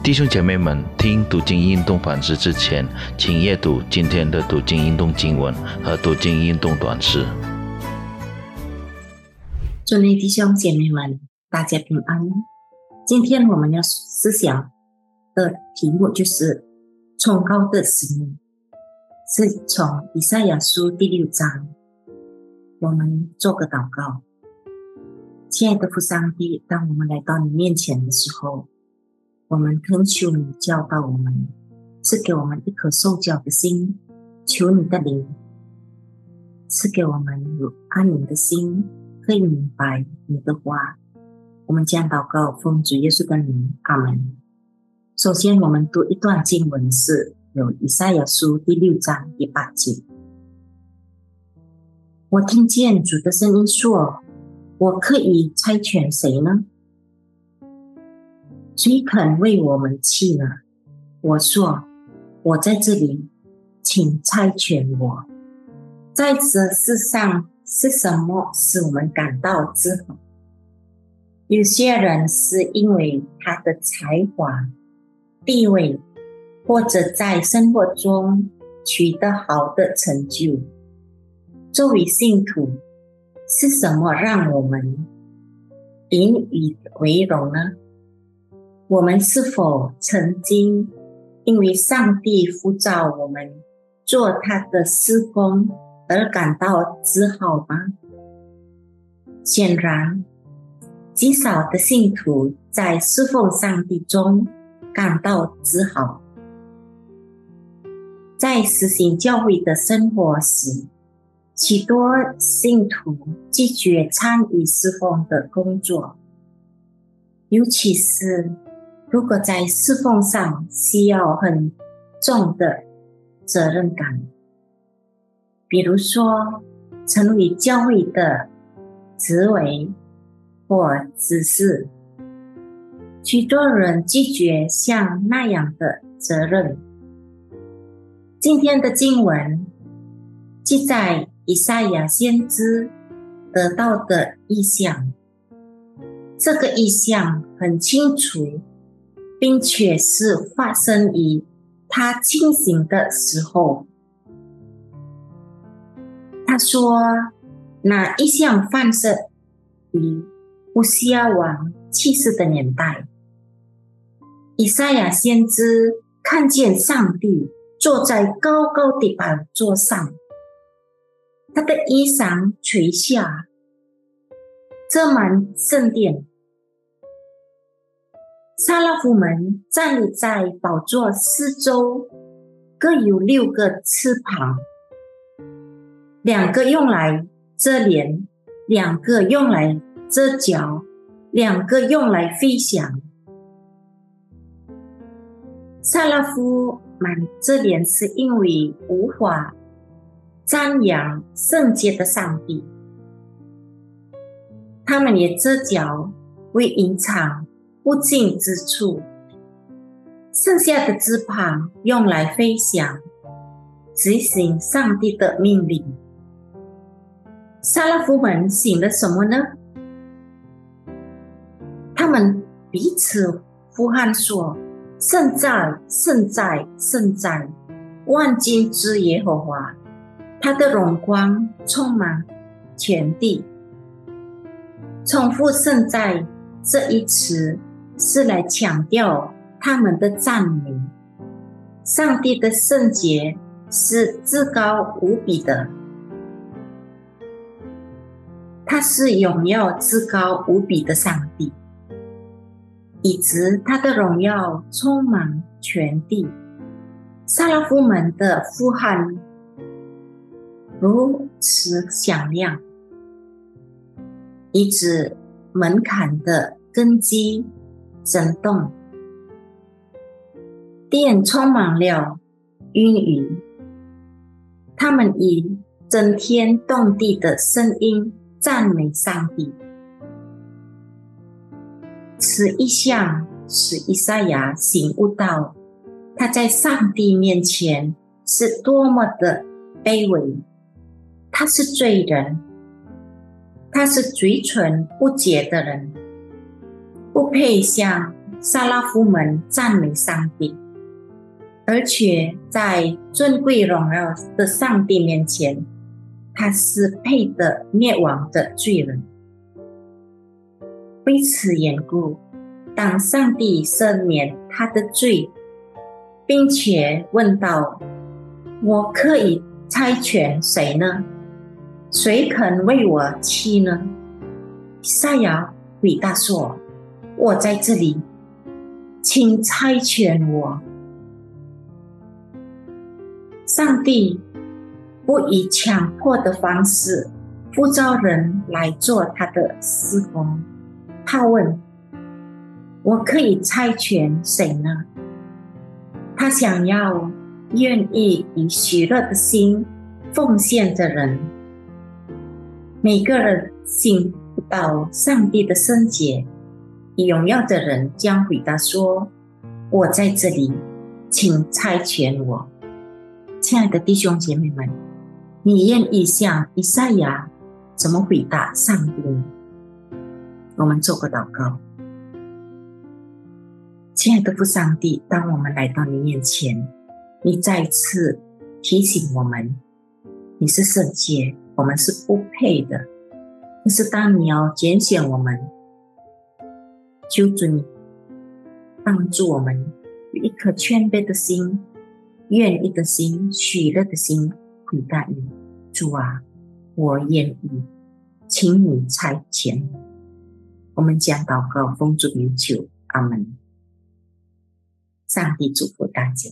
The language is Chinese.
弟兄姐妹们，听读经运动反思之前，请阅读今天的读经运动经文和读经运动短诗。祝内弟兄姐妹们，大家平安。今天我们要思想的题目就是“崇高的使命”，是从以赛亚书第六章。我们做个祷告，亲爱的父上帝，当我们来到你面前的时候。我们恳求你教导我们，赐给我们一颗受教的心，求你的灵赐给我们有安宁的心，可以明白你的话。我们将祷告奉主耶稣的名，阿门。首先，我们读一段经文，是有以赛亚书第六章第八节。我听见主的声音说：“我可以差遣谁呢？”谁肯为我们弃呢？我说：“我在这里，请差遣我。”在这世上是什么使我们感到自豪？有些人是因为他的才华、地位，或者在生活中取得好的成就。作为信徒，是什么让我们引以为荣呢？我们是否曾经因为上帝呼召我们做他的施工而感到自豪吗？显然，极少的信徒在侍奉上帝中感到自豪。在实行教会的生活时，许多信徒拒绝参与侍奉的工作，尤其是。如果在侍奉上需要很重的责任感，比如说成为教会的职位或指示，许多人拒绝像那样的责任。今天的经文记载以赛亚先知得到的意象，这个意象很清楚。并且是发生于他清醒的时候。他说：“那一向放射于乌西亚王去世的年代，以赛亚先知看见上帝坐在高高的宝座上，他的衣裳垂下，遮满圣殿。”萨拉夫们站立在宝座四周，各有六个翅膀，两个用来遮脸，两个用来遮脚，两个用来飞翔。萨拉夫们遮脸是因为无法瞻仰圣洁的上帝，他们也遮脚为隐藏。不近之处，剩下的翅膀用来飞翔，执行上帝的命令。萨拉夫们醒了什么呢？他们彼此呼喊说：“圣哉，圣哉，圣哉！万军之耶和华，他的荣光充满全地。”重复“圣哉”这一词。是来强调他们的赞美。上帝的圣洁是至高无比的，他是荣耀至高无比的上帝，以致他的荣耀充满全地。萨拉夫们的呼喊如此响亮，以致门槛的根基。震动，殿充满了阴云。他们以震天动地的声音赞美上帝。此一项使以赛亚醒悟到，他在上帝面前是多么的卑微。他是罪人，他是嘴唇不洁的人。不配向萨拉夫们赞美上帝，而且在尊贵荣耀的上帝面前，他是配得灭亡的罪人。为此缘故，当上帝赦免他的罪，并且问道：“我可以猜拳谁呢？谁肯为我妻呢？”撒亚回答说：“我在这里，请猜拳我。”上帝不以强迫的方式呼召人来做他的施工。他问：“我可以猜拳谁呢？”他想要愿意以喜乐的心奉献的人。每个人信到上帝的圣洁、荣耀的人将回答说：“我在这里，请差遣我。”亲爱的弟兄姐妹们，你愿意像以赛亚怎么回答上帝呢？我们做个祷告，亲爱的父上帝，当我们来到你面前，你再次提醒我们，你是圣洁，我们是不配的。可是当你要拣选我们，求主你帮助我们有一颗谦卑的心、愿意的心、喜乐的心回答你。主啊，我愿意，请你差遣。我们将祷告，奉主名求，阿门。上帝祝福大家。